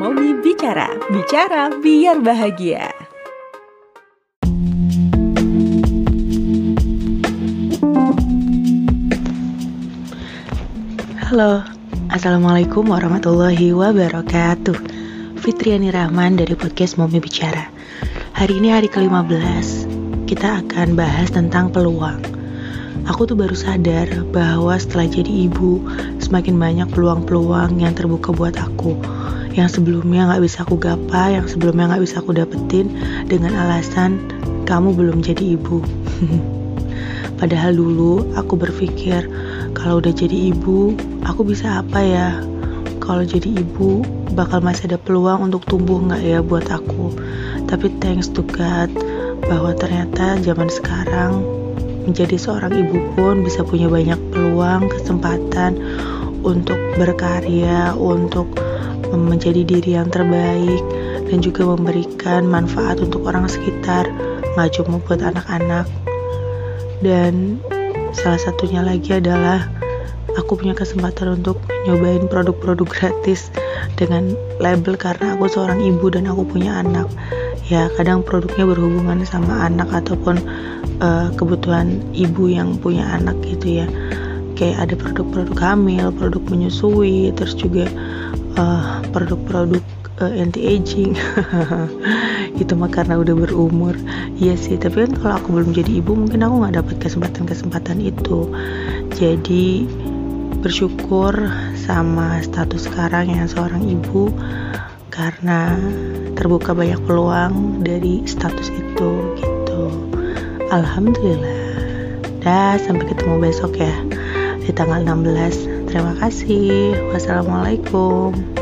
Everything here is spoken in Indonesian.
Momi Bicara, bicara biar bahagia. Halo, Assalamualaikum warahmatullahi wabarakatuh. Fitriani Rahman dari podcast Momi Bicara. Hari ini hari ke-15 Kita akan bahas tentang peluang. Aku tuh baru sadar bahwa setelah jadi ibu Semakin banyak peluang-peluang yang terbuka buat aku Yang sebelumnya gak bisa aku gapai Yang sebelumnya gak bisa aku dapetin Dengan alasan kamu belum jadi ibu Padahal dulu aku berpikir kalau udah jadi ibu, aku bisa apa ya? Kalau jadi ibu, bakal masih ada peluang untuk tumbuh nggak ya buat aku? Tapi thanks to God, bahwa ternyata zaman sekarang menjadi seorang ibu pun bisa punya banyak peluang, kesempatan untuk berkarya, untuk menjadi diri yang terbaik, dan juga memberikan manfaat untuk orang sekitar, nggak cuma buat anak-anak. Dan Salah satunya lagi adalah aku punya kesempatan untuk nyobain produk-produk gratis dengan label karena aku seorang ibu dan aku punya anak. Ya, kadang produknya berhubungan sama anak ataupun uh, kebutuhan ibu yang punya anak gitu ya. Kayak ada produk-produk hamil, produk menyusui, terus juga uh, produk-produk uh, anti aging itu mah karena udah berumur. Iya sih tapi kan kalau aku belum jadi ibu mungkin aku nggak dapat kesempatan-kesempatan itu. Jadi bersyukur sama status sekarang yang seorang ibu karena terbuka banyak peluang dari status itu gitu. Alhamdulillah. Dah sampai ketemu besok ya di tanggal 16 terima kasih. Wassalamualaikum